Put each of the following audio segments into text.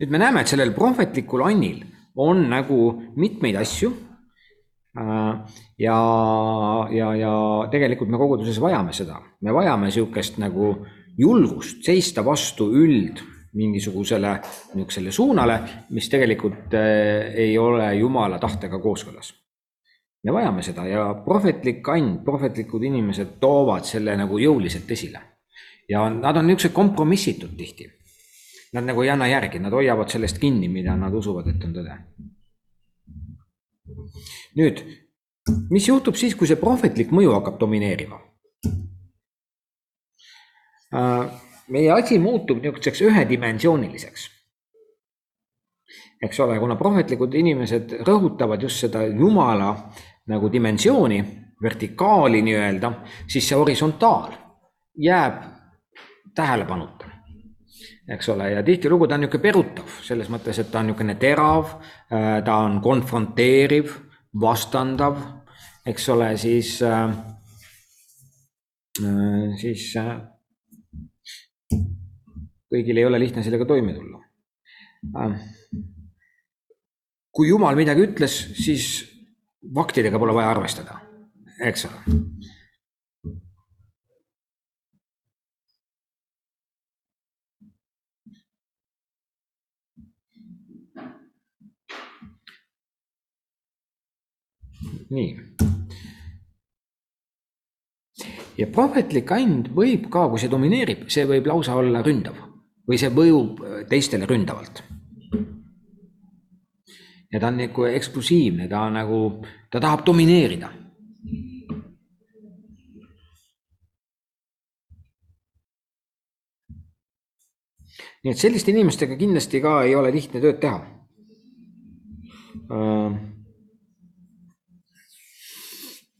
nüüd me näeme, et sellel prohvetlikul Annil on nagu mitmeid asju. ja, ja, ja tegelikult me koguduses vajame seda, me vajame niisugust nagu julgust seista vastu üld mingisugusele niisugusele suunale, mis tegelikult eh, ei ole Jumala tahtega kooskõlas. me vajame seda ja prohvetlik and, prohvetlikud inimesed toovad selle nagu jõuliselt esile. ja nad on niisugused kompromissitud tihti. Nad nagu ei anna järgi, nad hoiavad sellest kinni, mida nad usuvad, et on tõde. nüüd, mis juhtub siis, kui see prohvetlik mõju hakkab domineerima? Äh, meie asi muutub niisuguseks ühedimensiooniliseks. eks ole, kuna prohvetlikud inimesed rõhutavad just seda Jumala nagu dimensiooni, vertikaali nii-öelda, siis see horisontaal jääb tähelepanuta. Eks ole, ja tihtilugu ta on niisugune perutav, selles mõttes, et ta on niisugune terav, äh, ta on konfronteeriv, vastandav, eks ole, siis, äh, siis kõigil ei ole lihtne sellega toime tulla. Kui Jumal midagi ütles, siis faktidega pole vaja arvestada, eks ole. Nii. ja prohvetlik and võib ka, kui see domineerib, see võib lausa olla ründav või see mõjub äh, teistele ründavalt. ja ta on nagu eksklusiivne, ta nagu, ta tahab domineerida. nii et selliste inimestega kindlasti ka ei ole lihtne tööd teha.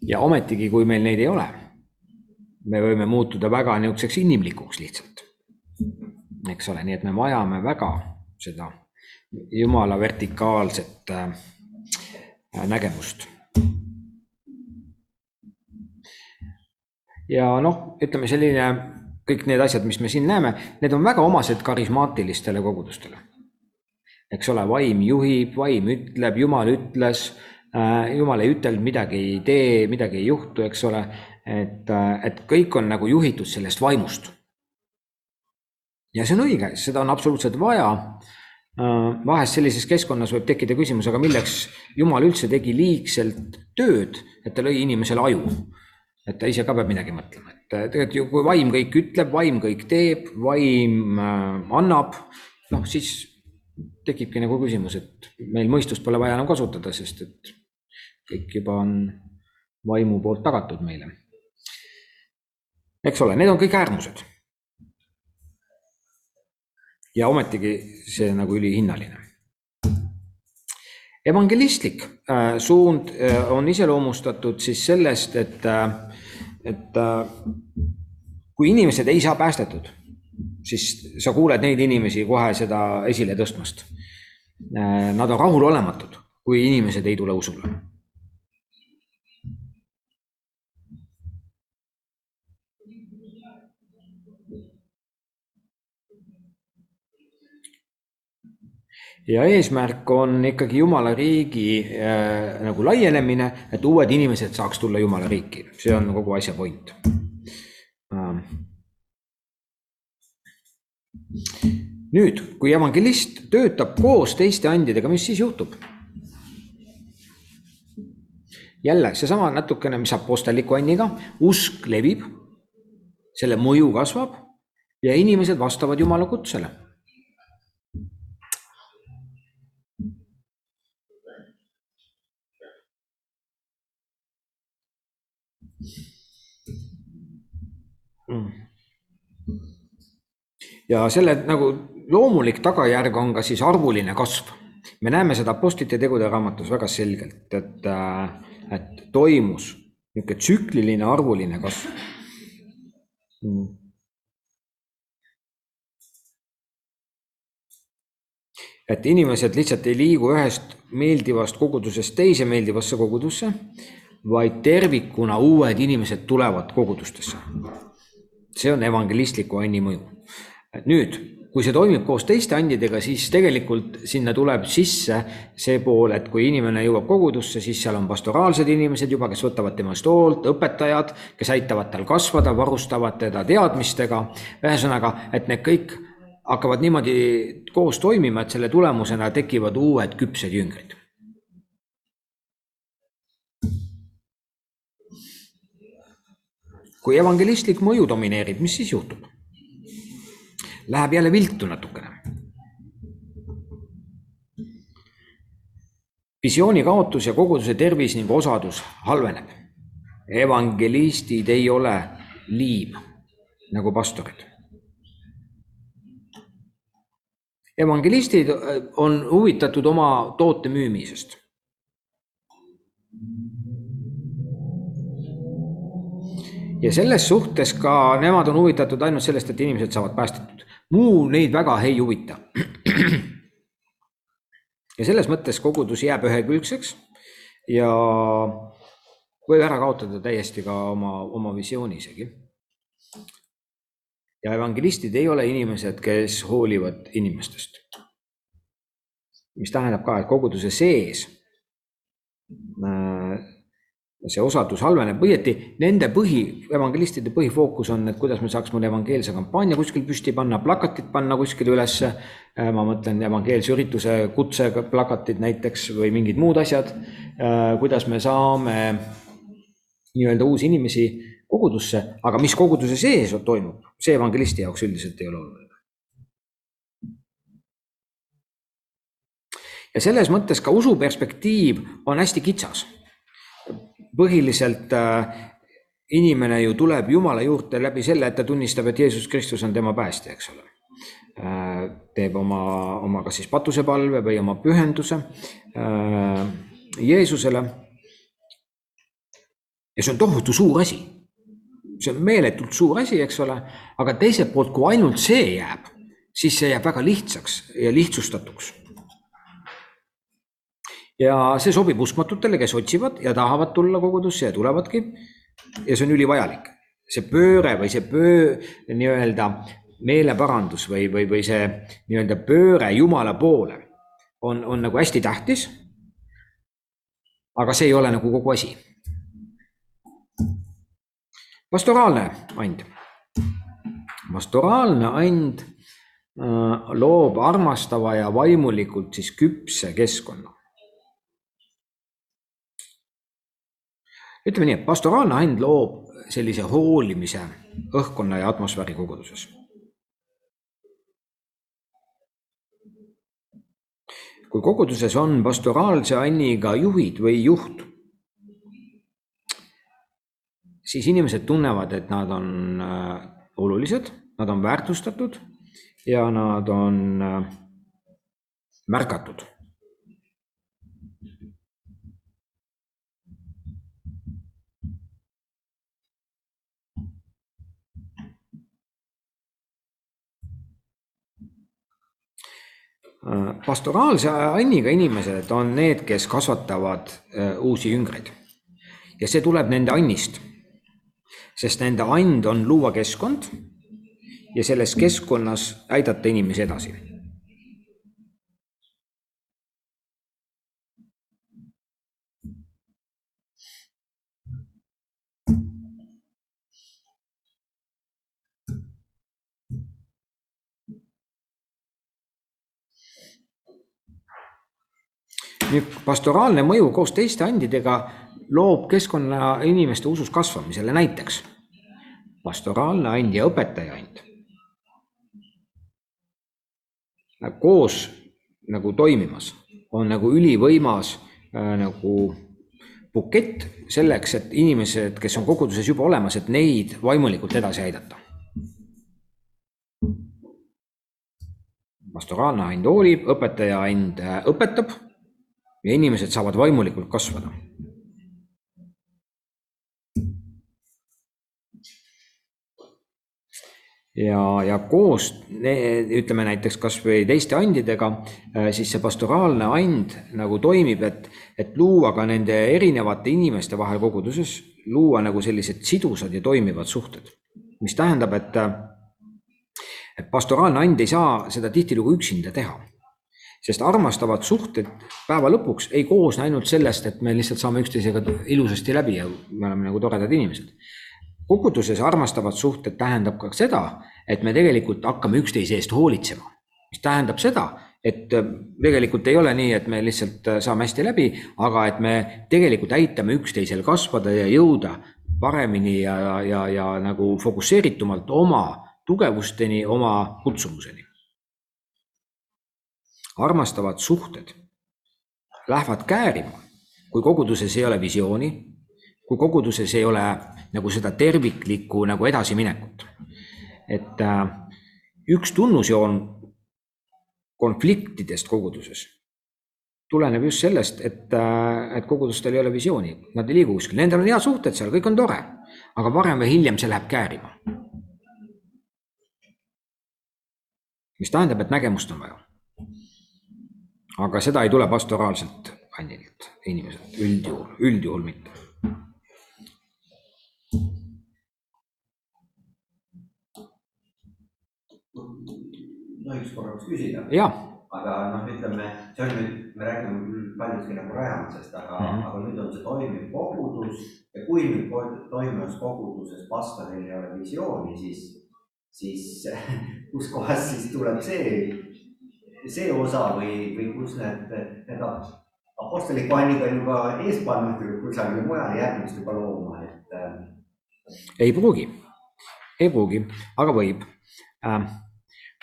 Ja ometigi, kui meil neid ei ole, me võime muutuda väga niisuguseks inimlikuks lihtsalt eks ole, nii et me vajame väga seda jumala vertikaalset äh, nägemust. ja noh, ütleme selline, kõik need asjad, mis me siin näeme, need on väga omased karismaatilistele kogudustele. eks ole, vaim juhib, vaim ütleb, jumal ütles jumal ei ütelnud, midagi ei tee, midagi ei juhtu, eks ole, et, äh, et kõik on nagu juhitud sellest vaimust ja see on õige, seda on absoluutselt vaja. Äh, vahest sellises keskkonnas võib tekkida küsimus, aga milleks Jumal üldse tegi liigselt tööd, et ta lõi inimesele aju. et ta ise ka peab midagi mõtlema, et tegelikult ju kui vaim kõik ütleb, vaim kõik teeb, vaim äh, annab, noh siis tekibki nagu küsimus, et meil mõistust pole vaja enam kasutada, sest et kõik juba on vaimu poolt tagatud meile. eks ole, need on kõik äärmused ja ometigi see nagu ülihinnaline. evangelistlik äh, suund äh, on iseloomustatud siis sellest, et, äh, et kui inimesed ei saa päästetud, siis sa kuuled neid inimesi kohe seda esile tõstmast. Nad on rahulolematud, kui inimesed ei tule usule ja eesmärk on ikkagi Jumala riigi äh, nagu laienemine, et uued inimesed saaks tulla Jumala riiki, see on kogu asja point. Ähm.. nüüd, kui evangelist töötab koos teiste andidega, mis siis juhtub? jälle seesama natukene, mis apostelliku anniga, usk levib, selle mõju kasvab ja inimesed vastavad Jumala kutsele ja selle nagu loomulik tagajärg on ka siis arvuline kasv. me näeme seda Apostlite tegude raamatus väga selgelt, et, äh, et toimus niisugune tsükliline arvuline kasv. Mm.. et inimesed lihtsalt ei liigu ühest meeldivast kogudusest teise meeldivasse kogudusse, vaid tervikuna uued inimesed tulevad kogudustesse see on evangelistliku anni mõju. nüüd, kui see toimib koos teiste andidega, siis tegelikult sinna tuleb sisse see pool, et kui inimene jõuab kogudusse, siis seal on pastoraalsed inimesed juba, kes võtavad temast hoolt, õpetajad, kes aitavad tal kasvada, varustavad teda teadmistega. ühesõnaga, et need kõik hakkavad niimoodi koos toimima, et selle tulemusena tekivad uued küpsed jüngrid. Kui evangelistlik mõju domineerib, mis siis juhtub? läheb jälle viltu natukene. visiooni kaotus ja koguduse tervis ning osadus halveneb. evangelistid ei ole liim nagu pastorid. evangelistid on huvitatud oma toote müümisest. Ja selles suhtes ka nemad on huvitatud ainult sellest, et inimesed saavad päästetud muu neid väga ei huvita. ja selles mõttes kogudus jääb ühekülgseks ja võib ära kaotada täiesti ka oma, oma visiooni isegi. ja evangelistid ei ole inimesed, kes hoolivad inimestest. mis tähendab ka, et koguduse sees äh, see osadus halveneb, õieti nende põhi, evangelistide põhifookus on, et kuidas me saaks mõne evangeelse kampaania kuskil püsti panna, plakatid panna kuskile ülesse. Äh, ma mõtlen evangeelse ürituse kutsega plakatid näiteks või mingid muud asjad. Äh, kuidas me saame nii-öelda uusi inimesi kogudusse, aga mis koguduse sees toimub, see evangelisti jaoks üldiselt ei ole oluline. ja selles mõttes ka usu perspektiiv on hästi kitsas põhiliselt äh, inimene ju tuleb Jumala juurde läbi selle, et ta tunnistab, et Jeesus Kristus on tema päästja, eks ole. Äh, teeb oma, oma kas siis patusepalve või oma pühenduse äh, Jeesusele. ja see on tohutu suur asi. see on meeletult suur asi, eks ole, aga teiselt poolt, kui ainult see jääb, siis see jääb väga lihtsaks ja lihtsustatuks ja see sobib uskmatutele, kes otsivad ja tahavad tulla kogudusse ja tulevadki. ja see on ülivajalik, see pööre või see pöö nii-öelda meeleparandus või, või, või see nii-öelda pööre Jumala poole on, on nagu hästi tähtis. aga see ei ole nagu kogu asi. pastoraalne and. pastoraalne and äh, loob armastava ja vaimulikult siis küpse keskkonna ütleme nii, et pastoraalne and loob sellise hoolimise õhkkonna ja atmosfääri koguduses. kui koguduses on pastoraalse anniga juhid või juht, siis inimesed tunnevad, et nad on äh, olulised, nad on väärtustatud ja nad on äh, märgatud pastoraalse anniga inimesed on need, kes kasvatavad äh, uusi jüngreid. ja see tuleb nende annist. sest nende and on luua keskkond ja selles keskkonnas aidata inimesi edasi nüüd pastoraalne mõju koos teiste andidega loob keskkonna inimeste usus kasvamisele, näiteks pastoraalne and ja õpetaja and. koos nagu toimimas on nagu ülivõimas äh, nagu bukett selleks, et inimesed, kes on koguduses juba olemas, et neid vaimulikult edasi aidata. pastoraalne and hoolib, õpetaja and äh, õpetab ja inimesed saavad vaimulikult kasvada. ja, ja koos ütleme näiteks kasvõi teiste andidega, äh, siis see pastoraalne and nagu toimib, et, et luua ka nende erinevate inimeste vahel koguduses, luua nagu sellised sidusad ja toimivad suhted, mis tähendab, et et pastoraalne and ei saa seda tihtilugu üksinda teha. Sest armastavad suhted päeva lõpuks ei koosne ainult sellest, et me lihtsalt saame üksteisega ilusasti läbi ja me oleme nagu toredad inimesed. koguduses armastavad suhted tähendab ka seda, et me tegelikult hakkame üksteise eest hoolitsema, mis tähendab seda, et tegelikult ei ole nii, et me lihtsalt saame hästi läbi, aga et me tegelikult aitame üksteisel kasvada ja jõuda paremini ja, ja, ja nagu fokusseeritumalt oma tugevusteni, oma kutsumuseni. Armastavad suhted. Lähevad käärima, kui koguduses ei ole visiooni, kui koguduses ei ole nagu seda terviklikku nagu edasiminekut. et äh, üks tunnusjoon konfliktidest koguduses tuleneb just sellest, et, äh, et kogudustel ei ole visiooni, nad ei liigu kuskil, nendel on head suhted seal, kõik on tore, aga varem või hiljem see läheb käärima. Mis tähendab, et nägemust on vaja. Aga seda ei tule pastoraalselt kandilt inimeselt, üldjuhul, üldjuhul mitte. tohiks korraks küsida? aga noh, ütleme, see on nüüd, me räägime küll paljuski nagu rajamisest, aga mm, -hmm. aga nüüd on see toimiv kogudus ja kui nüüd toimivas koguduses pastoril ei ole visiooni, siis siis kuskohast siis tuleb see, see osa või, või kus need, need apostliku anniga on juba ees pannud kusagile mujale järgmist juba looma, et. Äh, ei pruugi, ei pruugi, aga võib äh,.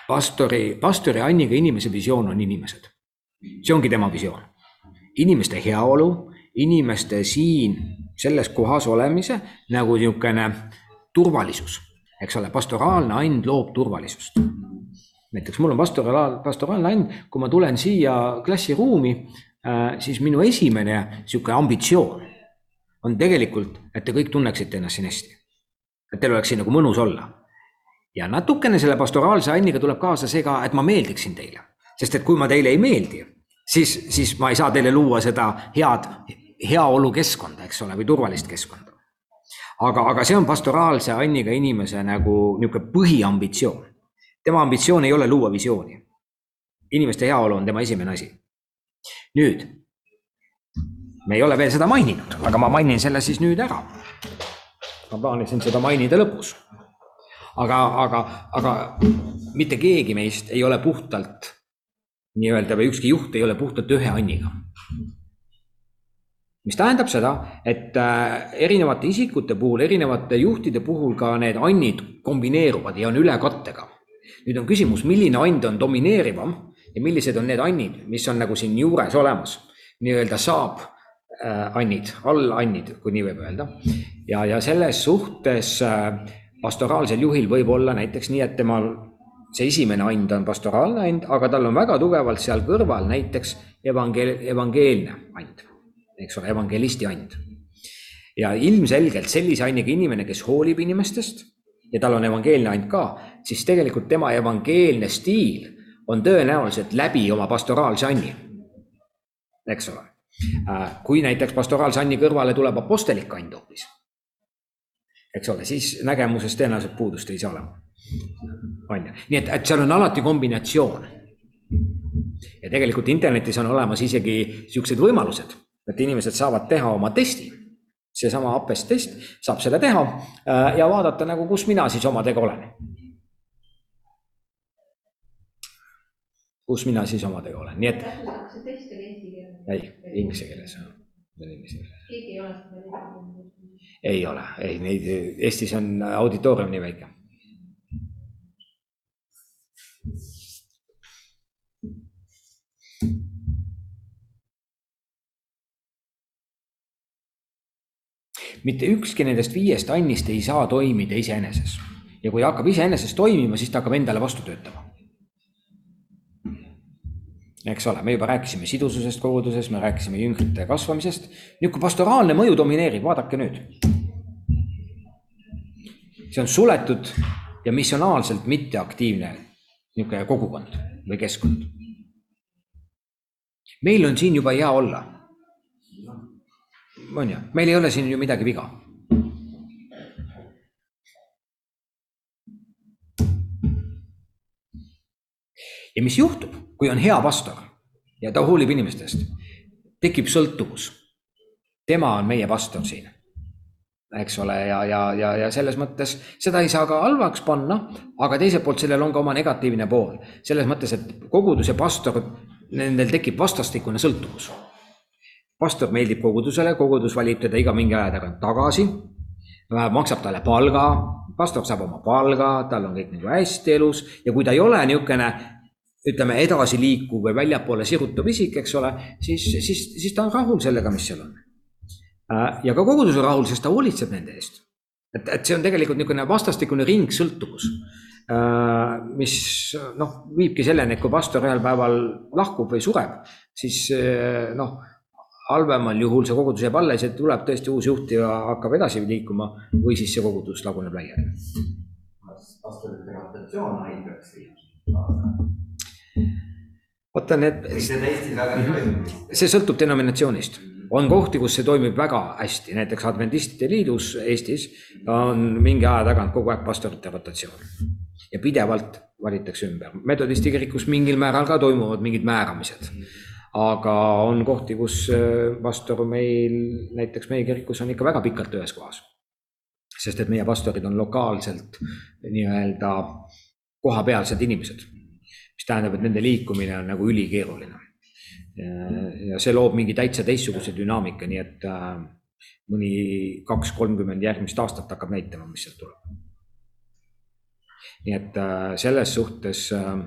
pastori, pastori Anniga inimese visioon on inimesed. see ongi tema visioon. inimeste heaolu, inimeste siin selles kohas olemise nagu niisugune turvalisus eks ole, pastoraalne and loob turvalisust. Näiteks mul on pastoraal, pastoraalne and, kui ma tulen siia klassiruumi, äh, siis minu esimene sihuke ambitsioon on tegelikult, et te kõik tunneksite ennast siin hästi. et teil oleks siin nagu mõnus olla. ja natukene selle pastoraalse anniga tuleb kaasa see ka, et ma meeldiksin teile, sest et kui ma teile ei meeldi, siis, siis ma ei saa teile luua seda head heaolukeskkonda, eks ole, või turvalist keskkonda aga, aga see on pastoraalse anniga inimese nagu niisugune põhiambitsioon. Tema ambitsioon ei ole luua visiooni. inimeste heaolu on tema esimene asi. nüüd, me ei ole veel seda maininud, aga ma mainin selle siis nüüd ära. ma plaanisin seda mainida lõpus. aga, aga, aga mitte keegi meist ei ole puhtalt nii-öelda või ükski juht ei ole puhtalt ühe anniga mis tähendab seda, et äh, erinevate isikute puhul, erinevate juhtide puhul ka need annid kombineeruvad ja on ülekattega. Nüüd on küsimus, milline and on domineerivam ja millised on need annid, mis on nagu siin juures olemas, nii-öelda saab äh, annid, allannid, kui nii võib öelda. ja, ja selles suhtes äh, pastoraalsel juhil võib olla näiteks nii, et temal see esimene and on pastoraalne and, aga tal on väga tugevalt seal kõrval näiteks evangeel-, evangeelne and eks ole, evangelisti and. ja ilmselgelt sellise anniga inimene, kes hoolib inimestest ja tal on evangeelne and ka, siis tegelikult tema evangeelne stiil on tõenäoliselt läbi oma pastoraalse anni. eks ole, äh, kui näiteks pastoraalse anni kõrvale tuleb apostelik and hoopis, eks ole, siis nägemuses tõenäoliselt puudust ei saa olema. on ju, nii et, et seal on alati kombinatsioon. ja tegelikult internetis on olemas isegi siuksed võimalused et inimesed saavad teha oma testi. Seesama APES test, saab selle teha äh, ja vaadata nagu, kus mina siis omadega olen. kus mina siis omadega olen, nii et. see test oli eesti keeles? ei, inglise keeles. keegi ei ole seda teinud? ei ole, ei neid, Eestis on auditoorium nii väike mitte ükski nendest viiest annist ei saa toimida iseeneses. ja kui hakkab iseenesest toimima, siis ta hakkab endale vastu töötama. eks ole, me juba rääkisime sidususest koguduses, me rääkisime jüngrite kasvamisest. nüüd, kui pastoraalne mõju domineerib, vaadake nüüd. see on suletud ja missionaalselt mitteaktiivne niisugune kogukond või keskkond. meil on siin juba hea olla on ju, meil ei ole siin ju midagi viga. ja mis juhtub, kui on hea pastor ja ta hoolib inimestest, tekib sõltuvus. tema on meie pastor siin, eks ole, ja, ja, ja, ja selles mõttes seda ei saa ka halvaks panna, aga teiselt poolt sellel on ka oma negatiivne pool. selles mõttes, et kogudus ja pastor, nendel tekib vastastikune sõltuvus. Pastor meeldib kogudusele, kogudus valib teda iga mingi aja tagant tagasi, maksab talle palga, pastor saab oma palga, tal on kõik nagu hästi elus ja kui ta ei ole niisugune ütleme, edasiliikuv või väljapoole sirutav isik, eks ole, siis, siis, siis ta on rahul sellega, mis seal on. ja ka kogudus on rahul, sest ta hoolitseb nende eest. et, et see on tegelikult niisugune vastastikune ringsõltuvus, mis noh, viibki selleni, et kui pastor ühel päeval lahkub või sureb, siis noh, halvemal juhul see kogudus jääb alles ja tuleb tõesti uus juht ja hakkab edasi liikuma või siis see kogudus laguneb laiali. kas pastorite rotatsioon aitaks vaata need, miks see sõltub denominatsioonist. on kohti, kus see toimib väga hästi, näiteks Adventistide Liidus Eestis on mingi aja tagant kogu aeg pastorite rotatsioon ja pidevalt valitakse ümber. metodisti kirikus mingil määral ka toimuvad mingid määramised. Aga on kohti, kus äh, pastor meil, näiteks meie kirikus on ikka väga pikalt ühes kohas. sest et meie pastorid on lokaalselt nii-öelda kohapealsed inimesed mis tähendab, et nende liikumine on nagu ülikeeruline. ja see loob mingi täitsa teistsuguse dünaamika, nii et äh, mõni kaks, kolmkümmend järgmist aastat hakkab näitama, mis sealt tuleb. nii et äh, selles suhtes äh,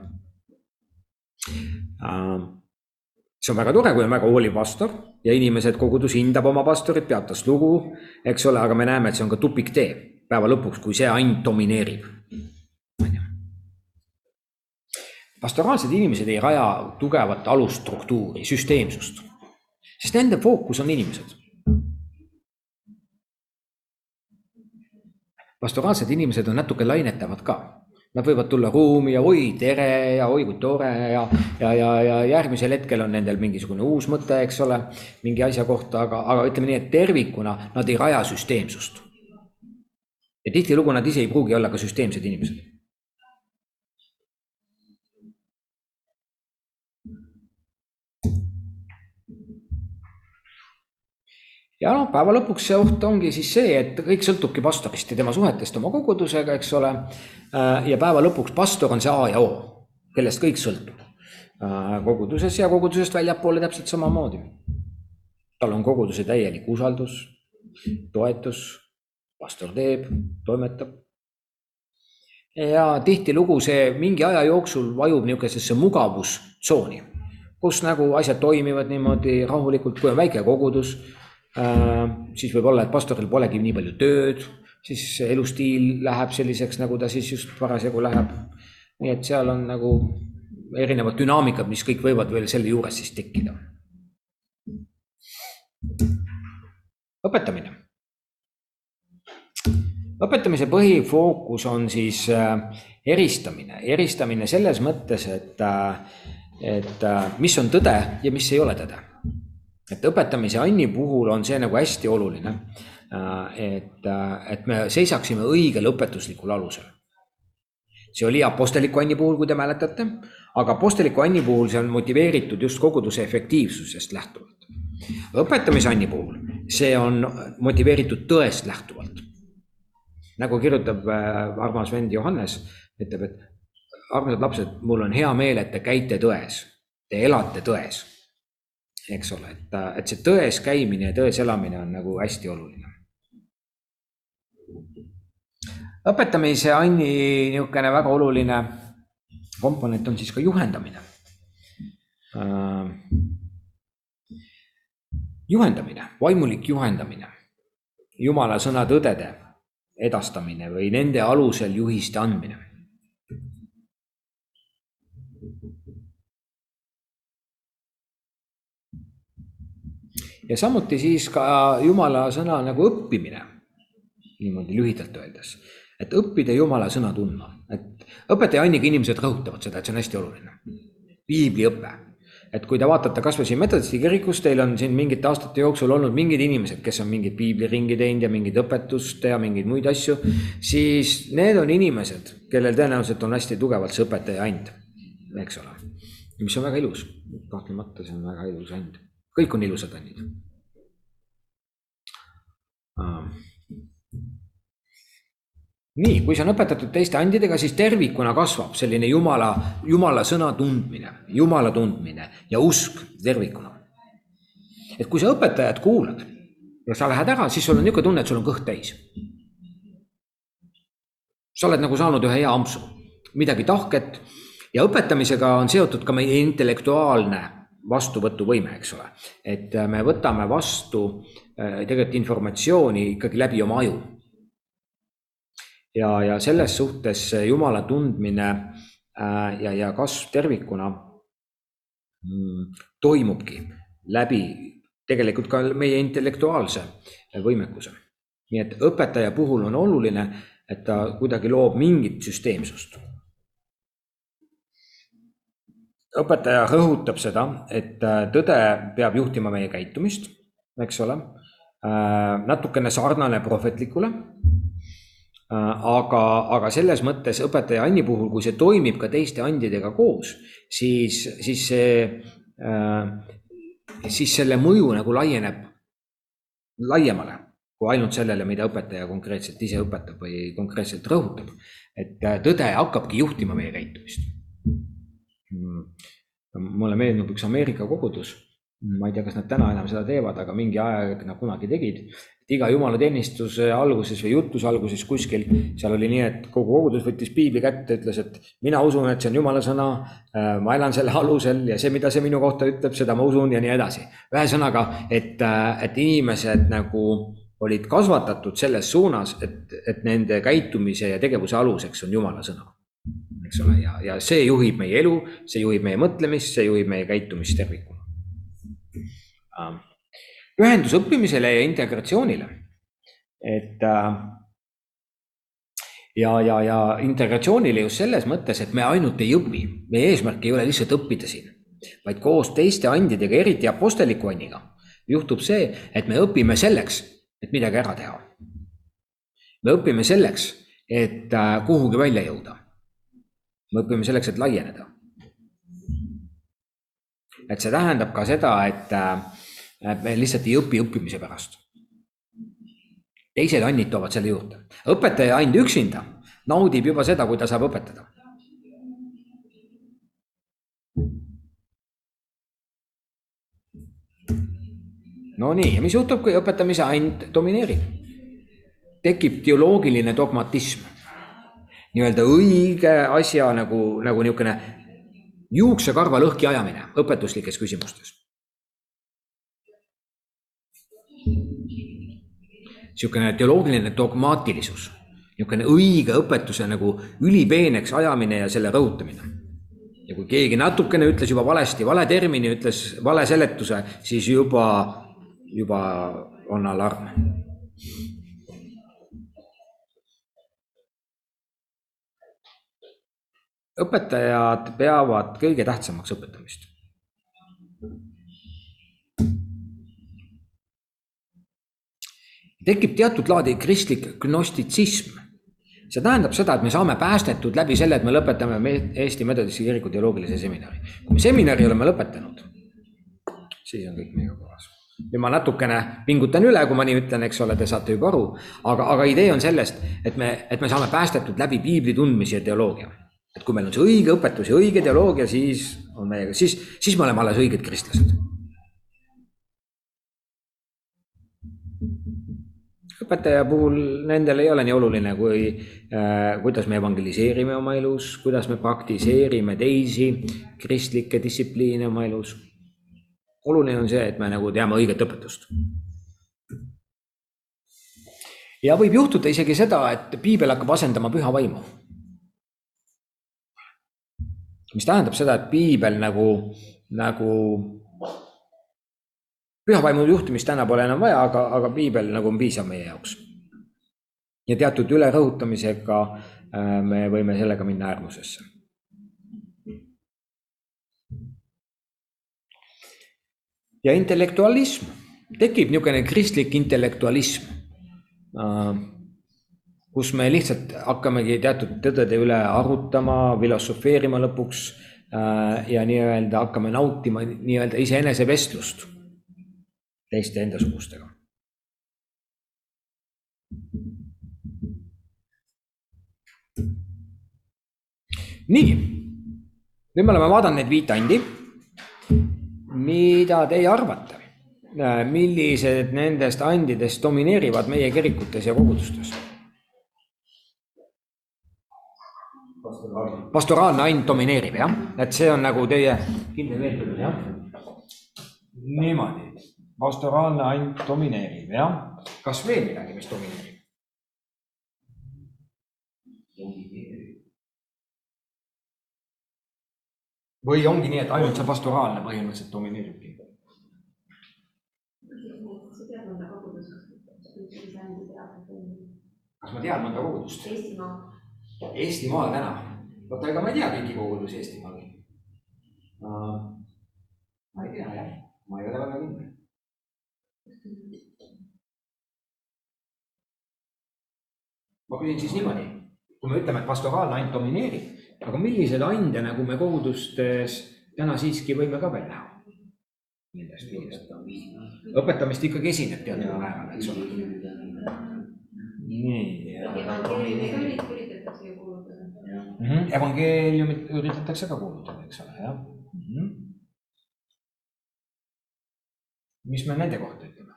see on väga tore, kui on väga hooliv pastor ja inimesed, kogudus hindab oma pastorit, peab tast lugu, eks ole, aga me näeme, et see on ka tupiktee päeva lõpuks, kui see ainult domineerib pastoraalsed inimesed ei raja tugevat alusstruktuuri, süsteemsust, sest nende fookus on inimesed. pastoraalsed inimesed on natuke lainetavad ka. Nad võivad tulla ruumi ja oi, tere ja oi kui tore ja, ja, ja, ja järgmisel hetkel on nendel mingisugune uus mõte, eks ole, mingi asja kohta, aga, aga ütleme nii, et tervikuna nad ei raja süsteemsust. ja tihtilugu nad ise ei pruugi olla ka süsteemsed inimesed ja noh, päeva lõpuks see oht ongi siis see, et kõik sõltubki pastorist ja tema suhetest oma kogudusega, eks ole. Äh, ja päeva lõpuks pastor on see A ja O, kellest kõik sõltub. Äh, koguduses ja kogudusest väljapoole täpselt samamoodi. tal on koguduse täielik usaldus, toetus, pastor teeb, toimetab. ja tihtilugu see mingi aja jooksul vajub niisugusesse mugavustsooni, kus nagu asjad toimivad niimoodi rahulikult, kui on väike kogudus siis võib olla, et pastoril polegi nii palju tööd, siis elustiil läheb selliseks, nagu ta siis just parasjagu läheb. nii et seal on nagu erinevad dünaamikad, mis kõik võivad veel selle juures siis tekkida. õpetamine. õpetamise põhifookus on siis äh, eristamine, eristamine selles mõttes, et, äh, et mis on tõde ja mis ei ole tõde et õpetamise Anni puhul on see nagu hästi oluline. Äh, et, äh, et me seisaksime õigel õpetuslikul alusel. see oli Aposteliku Anni puhul, kui te mäletate, aga Aposteliku Anni puhul see on motiveeritud just koguduse efektiivsusest lähtuvalt. õpetamise Anni puhul see on motiveeritud tõest lähtuvalt. nagu kirjutab äh, armas vend Johannes, ütleb, et armsad lapsed, mul on hea meel, et te käite tões, te elate tões eks ole, et, et see tões käimine ja tões elamine on nagu hästi oluline. õpetamise Anni niisugune väga oluline komponent on siis ka juhendamine. Äh, juhendamine, vaimulik juhendamine, jumala sõna tõdede edastamine või nende alusel juhiste andmine ja samuti siis ka jumala sõna nagu õppimine. niimoodi lühidalt öeldes, et õppida jumala sõna tundma, et õpetaja Anniga inimesed rõhutavad seda, et see on hästi oluline. piibliõpe, et kui te vaatate kasvõi siin metodisti kirikus, teil on siin mingite aastate jooksul olnud mingid inimesed, kes on mingit piibliringi teinud ja mingit õpetust ja mingeid muid asju, siis need on inimesed, kellel tõenäoliselt on hästi tugevalt see õpetaja and eks ole. mis on väga ilus, kahtlemata see on väga ilus and, kõik on ilusad andid uh nii, kui see on õpetatud teiste andidega, siis tervikuna kasvab selline jumala, jumala sõna tundmine, jumala tundmine ja usk tervikuna. et kui sa õpetajat kuulad ja sa lähed ära, siis sul on niisugune tunne, et sul on kõht täis. sa oled nagu saanud ühe hea ampsu, midagi tahket ja õpetamisega on seotud ka meie intellektuaalne vastuvõtuvõime, eks ole. et me võtame vastu äh, tegelikult informatsiooni ikkagi läbi oma aju ja, ja selles suhtes Jumala tundmine äh, ja, ja kasv tervikuna mm, toimubki läbi tegelikult ka meie intellektuaalse võimekuse. nii et õpetaja puhul on oluline, et ta kuidagi loob mingit süsteemsust. Õpetaja rõhutab seda, et äh, tõde peab juhtima meie käitumist, eks ole, äh, natukene sarnane prohvetlikule Äh, aga, aga selles mõttes õpetaja Anni puhul, kui see toimib ka teiste andidega koos, siis, siis see, siis selle mõju nagu laieneb laiemale kui ainult sellele, mida õpetaja konkreetselt ise õpetab või konkreetselt rõhutab. et tõde hakkabki juhtima meie käitumist. Hmm. mulle meenub üks Ameerika kogudus, ma ei tea, kas nad täna enam seda teevad, aga mingi aeg nad kunagi tegid, iga jumalateenistuse alguses või jutluse alguses kuskil, seal oli nii, et kogu kogudus võttis piibli kätte, ütles, et mina usun, et see on jumala sõna. Äh, ma elan selle alusel ja see, mida see minu kohta ütleb, seda ma usun ja nii edasi. ühesõnaga, et, äh, et inimesed nagu olid kasvatatud selles suunas, et, et nende käitumise ja tegevuse aluseks on jumala sõna. Eks ole, ja, ja see juhib meie elu, see juhib meie mõtlemist, see juhib meie käitumist tervikuna um pühendus õppimisele ja integratsioonile. et äh, ja, ja, ja integratsioonile just selles mõttes, et me ainult ei õpi, meie eesmärk ei ole lihtsalt õppida siin, vaid koos teiste andidega, eriti aposteliku anniga, juhtub see, et me õpime selleks, et midagi ära teha. me õpime selleks, et äh, kuhugi välja jõuda. Me õpime selleks, et laieneda. et see tähendab ka seda, et äh, me lihtsalt ei õpi õppimise pärast. teised annid toovad selle juurde. õpetaja and üksinda naudib juba seda, kui ta saab õpetada. Nonii, ja mis juhtub, kui õpetamise and domineerib? tekib teoloogiline dogmatism. Nii-öelda õige asja nagu, nagu niisugune juuksekarva lõhki ajamine õpetuslikes küsimustes niisugune teoloogiline dogmaatilisus, niisugune õige õpetuse nagu ülipeeneks ajamine ja selle rõhutamine. ja kui keegi natukene ütles juba valesti, vale termini, ütles vale seletuse, siis juba, juba on alarm. Õpetajad peavad kõige tähtsamaks õpetamist tekib teatud laadi kristlik gnostitsism. see tähendab seda, et me saame päästetud läbi selle, et me lõpetame Eesti Metodisti Kiriku teoloogilise seminari. kui me seminari oleme lõpetanud, siis on kõik meiega korras. ja ma natukene pingutan üle, kui ma nii ütlen, eks ole, te saate juba aru, aga, aga idee on sellest, et me, et me saame päästetud läbi piibli tundmise ja teoloogia. Et kui meil on see õige õpetus ja õige teoloogia, siis on meiega, siis, siis me oleme alles õiged kristlased õpetaja puhul nendel ei ole nii oluline, kui äh,, kuidas me evangeliseerime oma elus, kuidas me praktiseerime teisi kristlikke distsipliine oma elus. oluline on see, et me nagu teame õiget õpetust. ja võib juhtuda isegi seda, et piibel hakkab asendama püha vaimu. Mis tähendab seda, et piibel nagu, nagu pühavaimu juhtimist täna pole enam vaja, aga, aga piibel nagu on piisav meie jaoks. ja teatud ülerõhutamisega äh, me võime sellega minna äärmusesse. ja intellektualism, tekib niisugune kristlik intellektualism, äh, kus me lihtsalt hakkamegi teatud tõdede üle arutama, filosofeerima lõpuks äh, ja nii-öelda hakkame nautima nii-öelda iseenese vestlust teiste endasugustega. nii, nüüd me oleme vaadanud neid viit andi. mida teie arvate, millised nendest andidest domineerivad meie kirikutes ja kogudustes? Pastoraalne and domineerib jah, et see on nagu teie kindel veendumus jah. niimoodi, pastoraalne and domineerib jah, kas veel midagi, mis domineerib? või ongi nii, et ainult see pastoraalne põhimõtteliselt domineeribki? kas ma tean mõnda kogudust? Eestimaa. Eestimaal täna, oota, ega ma ei tea kõiki kogudusi Eestimaal uh,. ma ei tea jah, ma ei ole väga kindel. ma küsin siis niimoodi, kui me ütleme, et pastoraalne and domineerib, aga milliseid ande nagu me kogudustes täna siiski võime ka veel näha? Nendest viiest. õpetamist ikkagi esineb teatud määral, eks ole. nii. evangeeliumit üritatakse ju kuulutada. Mm -hmm. evangeeliumit üritatakse ka kuulutada, eks ole, jah mm. -hmm. mis me nende kohta ütleme?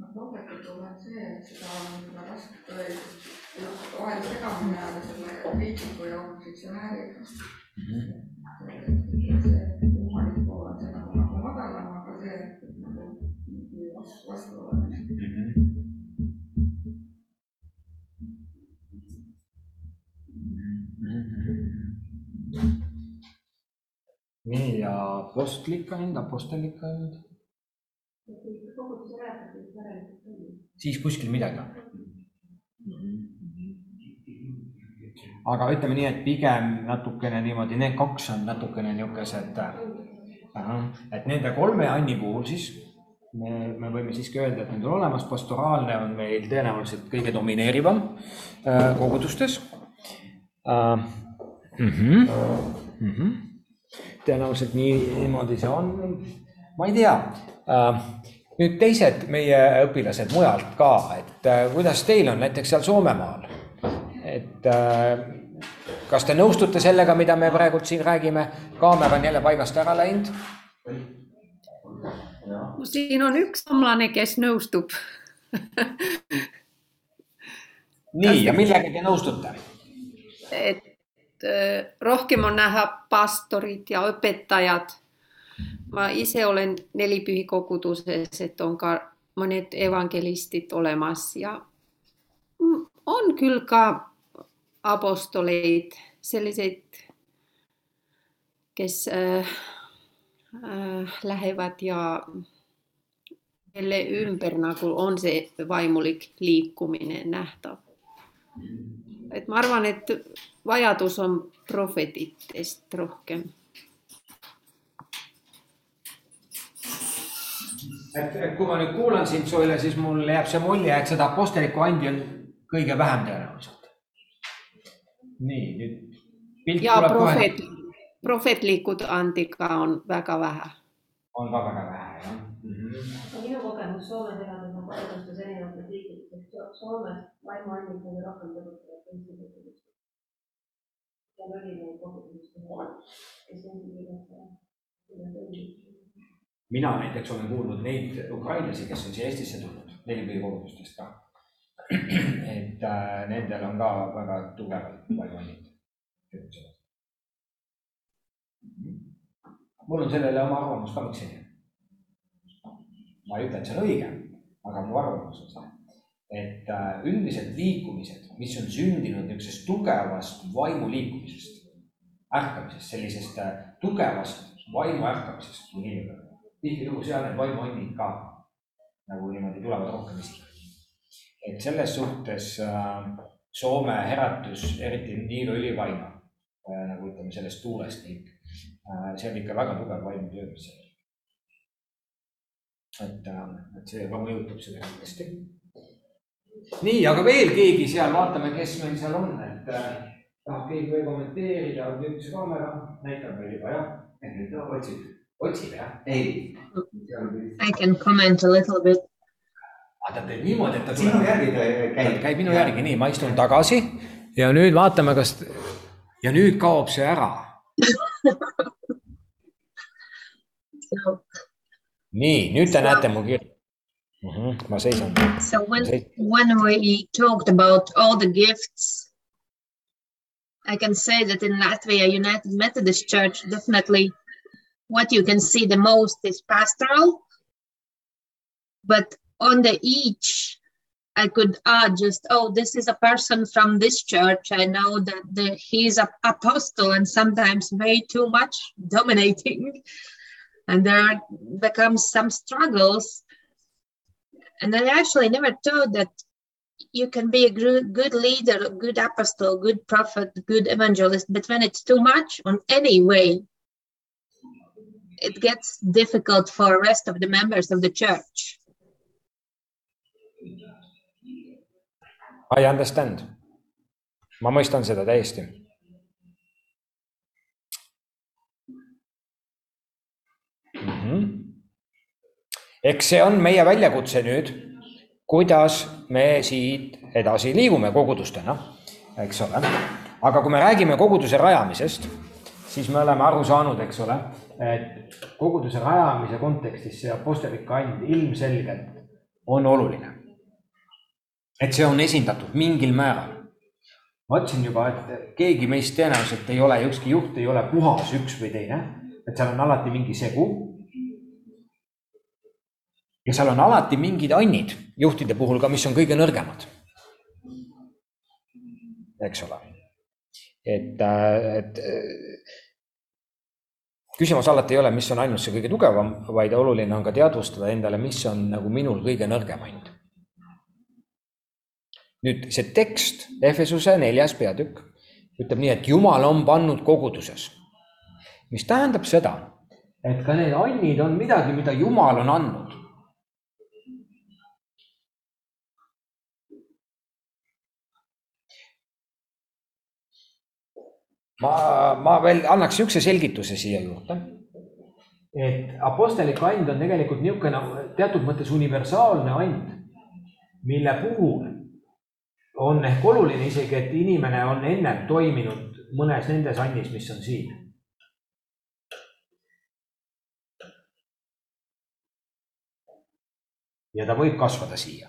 noh, loomulikult on see, et seda on raske öelda, noh, vahel segamini ajada selle kriitiku ja opositsionääriga mm. -hmm. see jumalik pool on nagu, nagu madalam, aga see nagu vastu, vastu ja apostlik and, apostlik and. koguduse rääkida, siis kuskil midagi on. aga ütleme nii, et pigem natukene niimoodi, need kaks on natukene niisugused, et nende kolme anni puhul siis me, me võime siiski öelda, et need on olemas, pastoraalne on meil tõenäoliselt kõige domineerivam äh, kogudustes äh,. Mm -hmm. Mm -hmm. Tõenäoliselt nii, niimoodi see on, ma ei tea äh, nüüd teised meie õpilased mujalt ka, et äh, kuidas teil on näiteks seal Soomemaal? et äh, kas te nõustute sellega, mida me praegult siin räägime, kaamera on jälle paigast ära läinud? no siin on üks soomlane, kes nõustub nii, ja millega te nõustute? et äh, rohkem on näha pastorid ja õpetajad. ma ise olen nelipühi koguduses, et on ka mõned evangelistid olemas ja on küll ka apostoleid, selliseid, kes äh, äh, lähevad ja kelle ümber nagu on see vaimulik liikumine nähtav. Et ma arvan, et vajadus on prohvetitest rohkem. et, et kui ma nüüd kuulan sind, Soile, siis mul jääb see mulje, et seda apostelikku andi on kõige vähem tõenäoliselt. nii, nüüd. ja prohvet, prohvetlikud andika on väga vähe. on ka väga vähe, jah mm -hmm. minu kogemus Soomes elades on kogudustes erinevates riikides, Soomes vaimuandid kõige rohkem tegutsevad eesti keeles. seal oli neid kogudusi, kes keeles mina näiteks olen kuulnud neid ukrainlasi, kes on siia Eestisse tulnud, nelipühi kogudustest ka. et äh, nendel on ka väga tugevalt vaimuandid tegutsevad. mul on sellele oma arvamus ka, miks nii on ma ei ütle, et see on õige, aga mu arvamus on see, et äh, üldised liikumised, mis on sündinud niisugusest tugevast vaimuliikumisest, ärkamisest, sellisest äh, tugevast vaimu ärkamisest, kui nii öelda. tihtilugu seal need vaimuandid ka nagu niimoodi tulevad rohkem esile. et selles suhtes äh, Soome äratus, eriti Niilo ülivaina äh, nagu ütleme sellest tuulest ning äh, see on ikka väga tugev vaimutöö, mis seal et, et see ka mõjutab seda kindlasti. Nii, aga veel keegi seal, vaatame, kes meil seal on, et tahab keegi veel kommenteerida, nüüd see kaamera näitab meil juba jah? nüüd otsid. otsib jah? ei. I can comment a little bit. aga ta teeb niimoodi, et ta sinu järgi käib. käib minu järgi, nii, ma istun tagasi ja nüüd vaatame, kas ja nüüd kaob see ära. nii, nüüd te näete mu kirja mm. -hmm, seisan. So when, when we talked about all the gifts, I can say that in Latvia United Methodist Church, definitely what you can see the most is pastoral. But on the each, I could add just, oh, this is a person from this church. I know that the, he's an apostle and sometimes way too much dominating. And there becomes some struggles. And I actually never thought that you can be a good leader, a good apostle, good prophet, good evangelist, but when it's too much on any way, it gets difficult for the rest of the members of the church. I understand. ma mõistan seda täiesti. Mm -hmm. Eks see on meie väljakutse nüüd, kuidas me siit edasi liigume kogudustena, eks ole. aga kui me räägime koguduse rajamisest, siis me oleme aru saanud, eks ole, et koguduse rajamise kontekstis see apostlik and ilmselgelt on oluline et see on esindatud mingil määral. ma ütlesin juba, et keegi meist tõenäoliselt ei ole, ükski juht ei ole puhas üks või teine, et seal on alati mingi segu. Ja seal on alati mingid annid juhtide puhul ka, mis on kõige nõrgemad. eks ole, et, et küsimus alati ei ole, mis on ainult see kõige tugevam, vaid oluline on ka teadvustada endale, mis on nagu minul kõige nõrgem and nüüd see tekst, Efesuse neljas peatükk, ütleb nii, et Jumal on pannud koguduses. mis tähendab seda, et ka need annid on midagi, mida Jumal on andnud. Ma, ma veel annaks niisuguse selgituse siia juurde. et apostlik and on tegelikult niisugune teatud mõttes universaalne and, mille puhul on ehk oluline isegi, et inimene on ennem toiminud mõnes nendes annis, mis on siin. ja ta võib kasvada siia.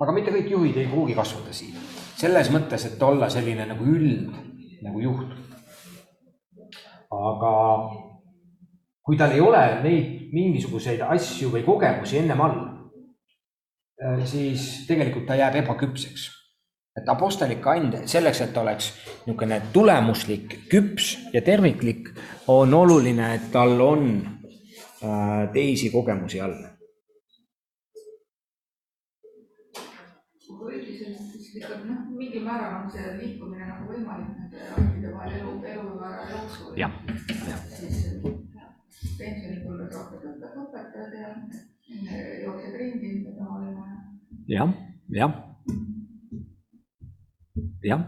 aga mitte kõik juhid ei pruugi kasvada siia, selles mõttes, et olla selline nagu üld nagu juht. aga kui tal ei ole neid mingisuguseid asju või kogemusi ennem all Äh, siis tegelikult ta jääb ebaküpseks. et apostlik and selleks, et oleks niisugune tulemuslik, küps ja terviklik, on oluline, et tal on äh, teisi kogemusi all. ikkagi noh, mingil määral on see liikumine andide vahel elu, eluaja jooksul. jah, jah. siis pensionipõlves rohkem õpetajad ja jooksed ringi, mida oli vaja. jah, jah. jah,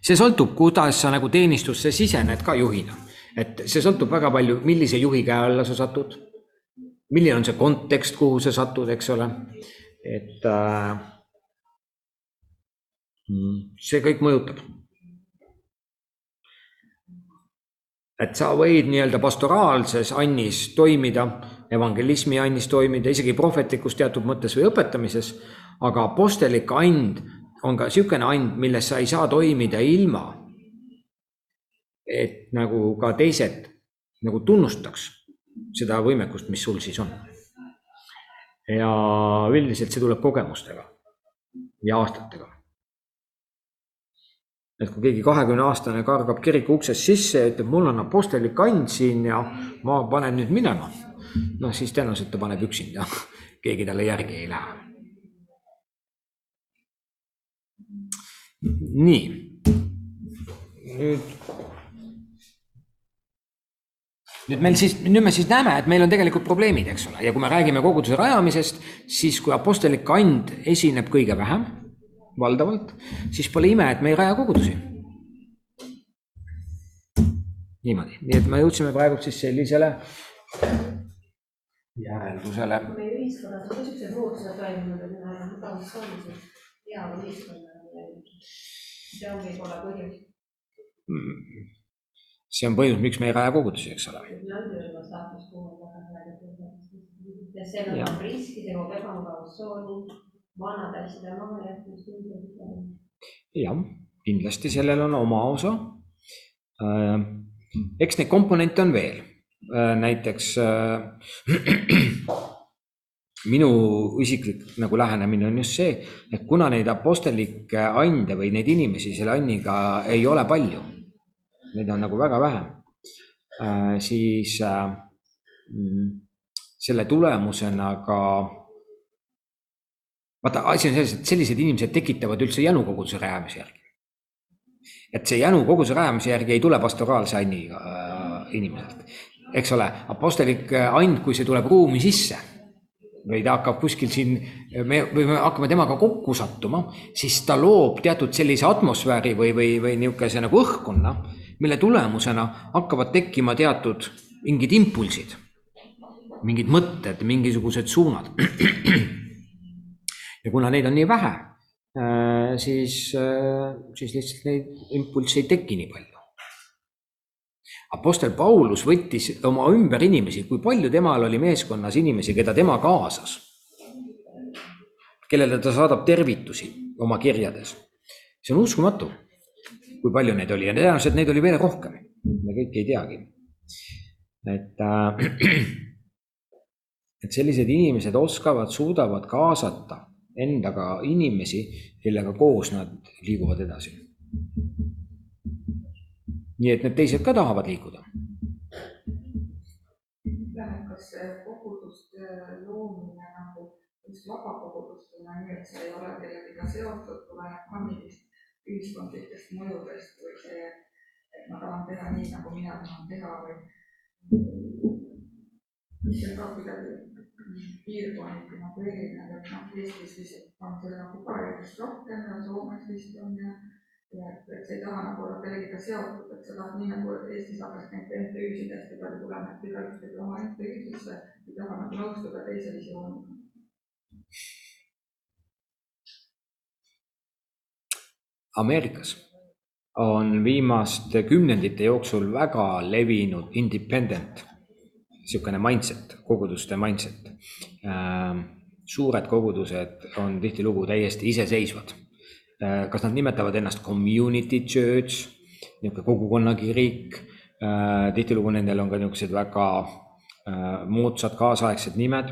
see sõltub, kuidas sa nagu teenistusse sisened ka juhina, et see sõltub väga palju, millise juhi käe alla sa satud. milline on see kontekst, kuhu sa satud, eks ole, et äh, see kõik mõjutab et sa võid nii-öelda pastoraalses annis toimida evangelismi andis toimida, isegi prohvetlikus teatud mõttes või õpetamises, aga apostellik and on ka niisugune and, milles sa ei saa toimida ilma, et nagu ka teised nagu tunnustaks seda võimekust, mis sul siis on. ja üldiselt see tuleb kogemustega ja aastatega. Et kui keegi kahekümne aastane kargab kiriku uksest sisse ja ütleb, mul on apostellik and siin ja ma panen nüüd minema noh, siis tõenäoliselt ta paneb üksinda, keegi talle järgi ei lähe. nii, nüüd. nüüd meil siis, nüüd me siis näeme, et meil on tegelikult probleemid, eks ole, ja kui me räägime koguduse rajamisest, siis kui apostlik and esineb kõige vähem, valdavalt, siis pole ime, et me ei raja kogudusi niimoodi, nii et me jõudsime praegu siis sellisele järeldusele. meie ühiskonnas on ka siuksed muutused toimunud, et me oleme mugavustsoonides hea ühiskonna. see on võib-olla põhjus. see on põhjus, miks me ei raja kogudusi, eks ole. ja see on Jah. riski, see loob ebamugavustsooni, vanade asjade mahajätmist. jah, kindlasti sellel on oma osa. eks neid komponente on veel, näiteks äh, minu isiklik nagu lähenemine on just see, et kuna neid apostellikke ande või neid inimesi selle anniga ei ole palju, neid on nagu väga vähe, siis äh, mm, selle tulemusena ka vaata, asi on selles, et sellised inimesed tekitavad üldse jänukoguduse rajamise järgi. et see janukoguduse rajamise järgi ei tule pastoraalse anniga äh, inimeselt, eks ole, apostlik and, kui see tuleb ruumi sisse või ta hakkab kuskil siin, me, või me hakkame temaga kokku sattuma, siis ta loob teatud sellise atmosfääri või, või, või niisuguse nagu õhkkonna, mille tulemusena hakkavad tekkima teatud mingid impulsid, mingid mõtted, mingisugused suunad. ja kuna neid on nii vähe, siis, siis lihtsalt neid impulsse ei teki nii palju. Apostel Paulus võttis oma ümber inimesi, kui palju temal oli meeskonnas inimesi, keda tema kaasas, kellele ta saadab tervitusi oma kirjades. see on uskumatu, kui palju neid oli ja tõenäoliselt neid oli veel rohkem, me kõiki ei teagi. et äh, et sellised inimesed oskavad, suudavad kaasata endaga inimesi, kellega koos nad liiguvad edasi. nii et need teised ka tahavad liikuda. kas see koguduste loomine nagu just vabakogudustena, nii et see ei ole kellegagi seotud, tuleneb ka mingist ühiskondlikest mõjudest või see, et ma tahan teha nii, nagu mina tahan teha või mis on ka kuidagi piirkonniti nagu erinev, et noh, Eestis vist on see nagu järjest rohkem ja Soomes vist on ja ja et, et sa ei taha nagu olla kellegagi seotud, et sa tahad nii nagu Eestis hakkas neid MTÜ-sid hästi palju tulema, et igaüks teeb oma MTÜ, siis sa ei taha nagu nõustuda teise visiooniga. Ameerikas on viimaste kümnendite jooksul väga levinud independent, niisugune mindset, koguduste mindset. suured kogudused on tihtilugu täiesti iseseisvad. kas nad nimetavad ennast community church, niisugune kogukonna kirik, tihtilugu nendel on ka niisugused väga moodsad kaasaegsed nimed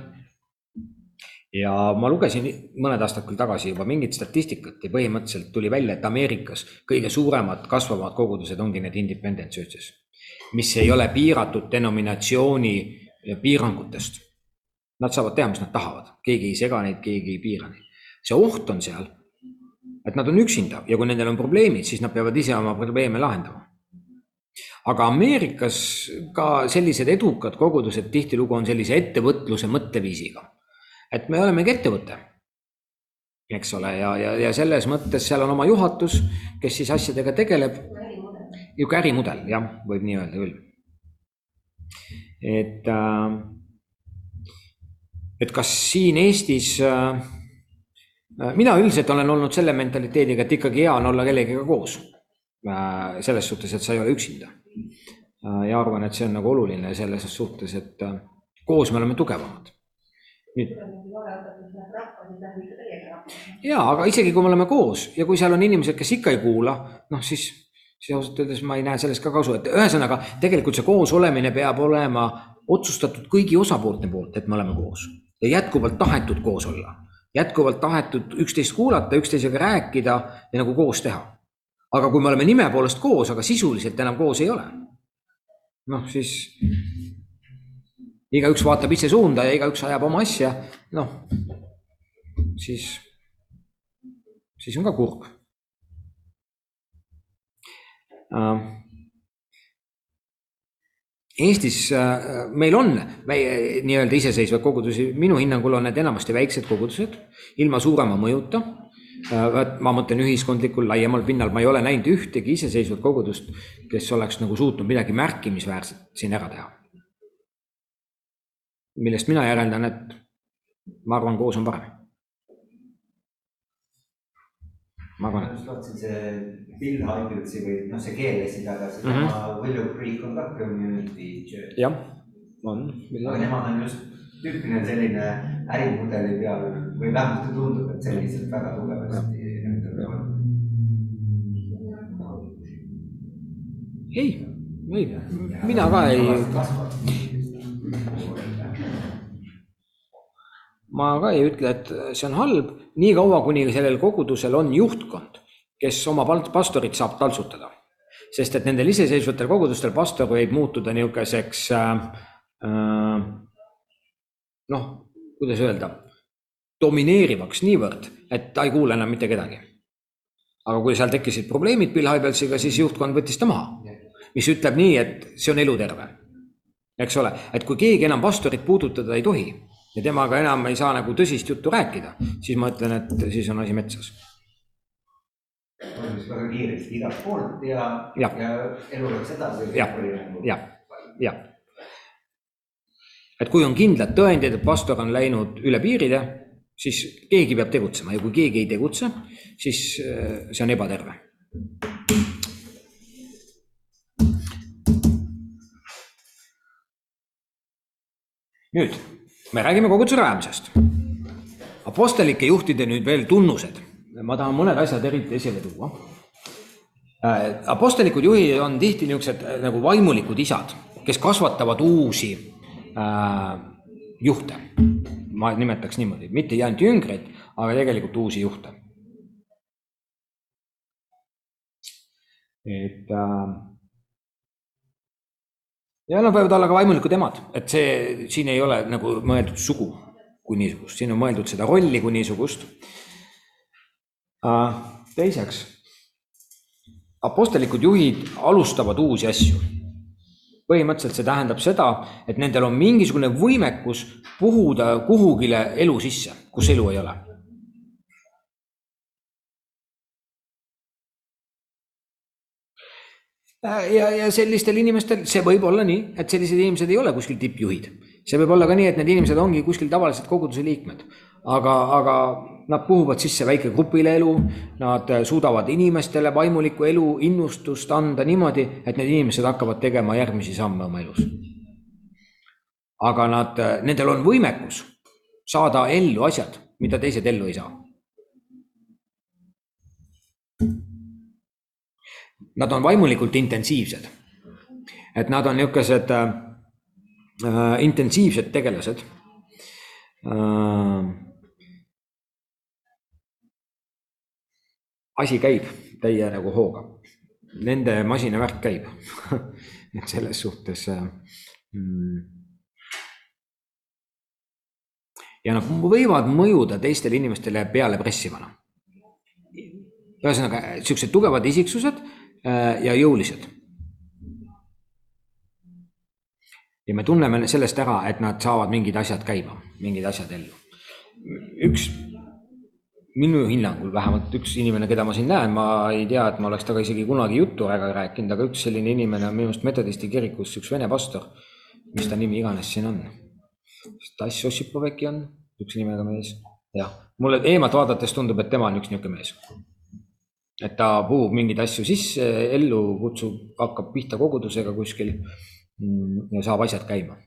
ja ma lugesin mõned aastad küll tagasi juba mingit statistikat ja põhimõtteliselt tuli välja, et Ameerikas kõige suuremad kasvavad kogudused ongi need independent churches, mis ei ole piiratud denominatsiooni piirangutest. Nad saavad teha, mis nad tahavad, keegi ei sega neid, keegi ei piira neid. see oht on seal, et nad on üksinda ja kui nendel on probleemid, siis nad peavad ise oma probleeme lahendama. aga Ameerikas ka sellised edukad kogudused tihtilugu on sellise ettevõtluse mõtteviisiga et me olemegi ettevõte, eks ole, ja, ja, ja selles mõttes seal on oma juhatus, kes siis asjadega tegeleb. Niisugune ärimudel, jah, võib nii öelda küll. et, et kas siin Eestis, mina üldiselt olen olnud selle mentaliteediga, et ikkagi hea on olla kellegagi koos. selles suhtes, et sa ei ole üksinda. ja arvan, et see on nagu oluline selles suhtes, et koos me oleme tugevamad nüüd. ja, aga isegi kui me oleme koos ja kui seal on inimesed, kes ikka ei kuula, noh siis, siis ausalt öeldes ma ei näe sellest ka kasu, et ühesõnaga tegelikult see koos olemine peab olema otsustatud kõigi osapoolte poolt, et me oleme koos ja jätkuvalt tahetud koos olla, jätkuvalt tahetud üksteist kuulata, üksteisega rääkida ja nagu koos teha. aga kui me oleme nime poolest koos, aga sisuliselt enam koos ei ole, noh siis igaüks vaatab ise suunda ja igaüks ajab oma asja, noh, siis, siis on ka kurb. Eestis meil on nii-öelda iseseisvaid kogudusi, minu hinnangul on need enamasti väiksed kogudused ilma suurema mõjuta. vot ma mõtlen ühiskondlikul laiemal pinnal, ma ei ole näinud ühtegi iseseisvat kogudust, kes oleks nagu suutnud midagi märkimisväärset siin ära teha. millest mina järeldan, et ma arvan, koos on parem. Ma arvan, ma just lootsin see Bill Hybridsi või noh, see Mhm. seesama mm -hmm. Willow Creek on ka community church. jah, on. aga nemad on just tüüpiline selline ärimudeli peal või vähemasti tundub, et selliselt väga tugevasti. ei, ei, mina ka ei, ma ka ei ütle, et see on halb, niikaua kuni sellel kogudusel on juhtkond, kes oma pastorit saab taltsutada. sest et nendel iseseisvatel kogudustel pastor võib muutuda niisuguseks äh, äh, noh, kuidas öelda, domineerivaks niivõrd, et ta ei kuule enam mitte kedagi. aga kui seal tekkisid probleemid Bill Hybelsiga, siis juhtkond võttis ta maha, mis ütleb nii, et see on eluterve. eks ole, et kui keegi enam pastorit puudutada ei tohi ja temaga enam ei saa nagu tõsist juttu rääkida, siis ma ütlen, et siis on asi metsas. väga kiiresti igalt poolt ja, Jah. ja elu läks edasi. Jah. jah, jah. et kui on kindlad tõendid, et pastor on läinud üle piiride, siis keegi peab tegutsema ja kui keegi ei tegutse, siis äh, see on ebaterve. nüüd me räägime koguduse rajamisest. Apostlike juhtide nüüd veel tunnused. ma tahan mõned asjad eriti esile tuua Äh, apostlikud juhid on tihti niisugused äh, nagu vaimulikud isad, kes kasvatavad uusi äh, juhte. ma nimetaks niimoodi, mitte ainult jüngreid, aga tegelikult uusi juhte. et äh, ja nad võivad olla ka vaimulikud emad, et see siin ei ole nagu mõeldud sugu kui niisugust, siin on mõeldud seda rolli kui niisugust äh,. teiseks apostlikud juhid alustavad uusi asju. põhimõtteliselt see tähendab seda, et nendel on mingisugune võimekus puhuda kuhugile elu sisse, kus elu ei ole. Ja, ja sellistel inimestel, see võib olla nii, et sellised inimesed ei ole kuskil tippjuhid. see võib olla ka nii, et need inimesed ongi kuskil tavalised koguduse liikmed, aga, aga nad puhuvad sisse väikegrupile elu, nad suudavad inimestele vaimulikku elu innustust anda niimoodi, et need inimesed hakkavad tegema järgmisi samme oma elus. aga nad, nendel on võimekus saada ellu asjad, mida teised ellu ei saa. Nad on vaimulikult intensiivsed. et nad on niisugused äh, intensiivsed tegelased äh, asi käib täie nagu hooga. Nende masinavärk käib et selles suhtes mm, ja nad võivad mõjuda teistele inimestele peale pressivana. ühesõnaga, niisugused tugevad isiksused äh, ja jõulised. ja me tunneme sellest ära, et nad saavad mingid asjad käima, mingid asjad ellu. üks minu hinnangul vähemalt üks inimene, keda ma siin näen, ma ei tea, et ma oleks temaga isegi kunagi juttu väga rääkinud, aga üks selline inimene on minu arust metodisti kirikus üks vene pastor. mis ta nimi iganes siin on? Stas Ossipov äkki on, üks nimega mees. jah, mulle eemalt vaadates tundub, et tema on üks niisugune mees. Et ta puhub mingeid asju sisse, ellu kutsub, hakkab pihta kogudusega kuskil mm, ja saab asjad käima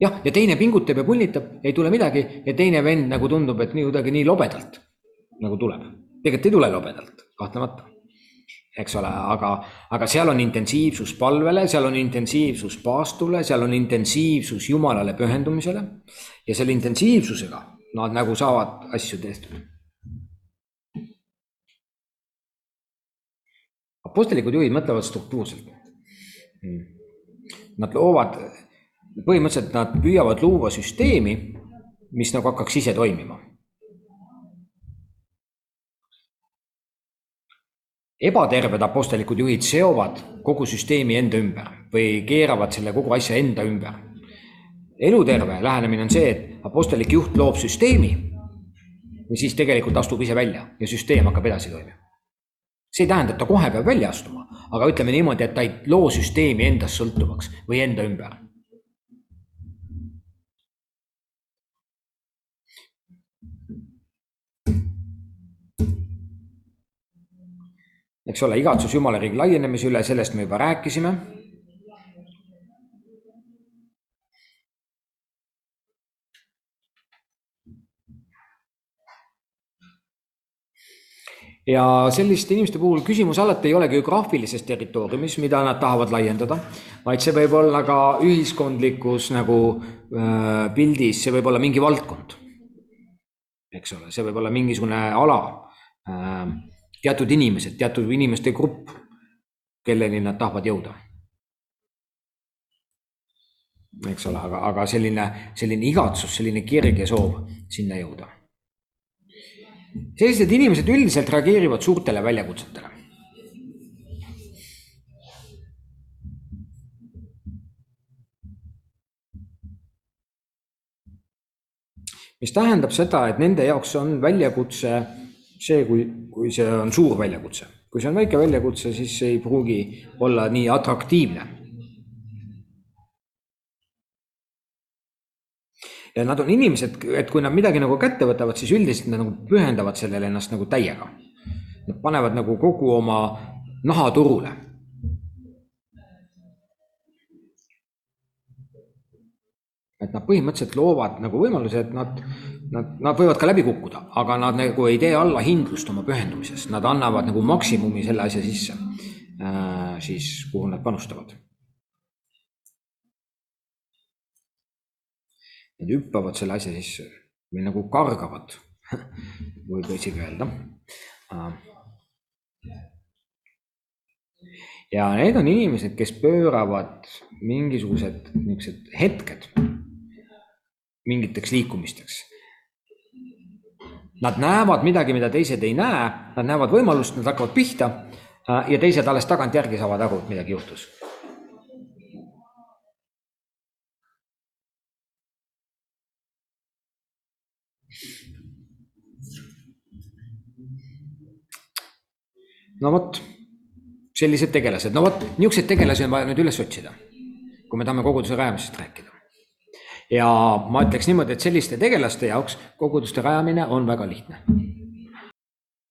jah, ja teine pingutab ja punnitab, ei tule midagi ja teine vend nagu tundub, et nii kuidagi nii lobedalt nagu tuleb. tegelikult ei tule lobedalt, kahtlemata. eks ole, aga, aga seal on intensiivsus palvele, seal on intensiivsus paastule, seal on intensiivsus Jumalale pühendumisele ja selle intensiivsusega nad nagu saavad asju tehtud. Apostlikud juhid mõtlevad struktuurselt. Nad loovad põhimõtteliselt nad püüavad luua süsteemi, mis nagu hakkaks ise toimima. ebaterved apostlikud juhid seovad kogu süsteemi enda ümber või keeravad selle kogu asja enda ümber. eluterve lähenemine on see, et apostlik juht loob süsteemi siis tegelikult astub ise välja ja süsteem hakkab edasi toimima. See ei tähenda, et ta kohe peab välja astuma, aga ütleme niimoodi, et ta ei loo süsteemi endast sõltuvaks või enda ümber eks ole, igatsus Jumala riigi laienemise üle, sellest me juba rääkisime. Ja selliste inimeste puhul küsimus alati ei ole geograafilises territooriumis, mida nad tahavad laiendada, vaid see võib olla ka ühiskondlikus nagu äh, pildis, see võib olla mingi valdkond. eks ole, see võib olla mingisugune ala äh, teatud inimesed, teatud inimeste grupp, kelleni nad tahavad jõuda. eks ole, aga, aga selline, selline igatsus, selline kirg ja soov sinna jõuda. Sellised inimesed üldiselt reageerivad suurtele väljakutsetele. mis tähendab seda, et nende jaoks on väljakutse see, kui, kui see on suur väljakutse. kui see on väike väljakutse, siis see ei pruugi olla nii atraktiivne. Ja nad on inimesed, et kui nad midagi nagu kätte võtavad, siis üldiselt nad nagu pühendavad sellele ennast nagu täiega. Nad panevad nagu kogu oma naha turule et nad põhimõtteliselt loovad nagu võimaluse, et nad, nad, nad võivad ka läbi kukkuda, aga nad nagu ei tee allahindlust oma pühendumises, nad annavad nagu maksimumi selle asja sisse äh,, siis kuhu nad panustavad. Nad hüppavad selle asja sisse või nagu kargavad võib isegi öelda ja need on inimesed, kes pööravad mingisugused niisugused hetked mingiteks liikumisteks. Nad näevad midagi, mida teised ei näe, nad näevad võimalust, nad hakkavad pihta ja teised alles tagantjärgi saavad aru, et midagi juhtus. No vot, sellised tegelased, no vot, niisuguseid tegelasi on vaja nüüd üles otsida, kui me tahame koguduse rajamisest rääkida. Ja ma ütleks niimoodi, et selliste tegelaste jaoks koguduste rajamine on väga lihtne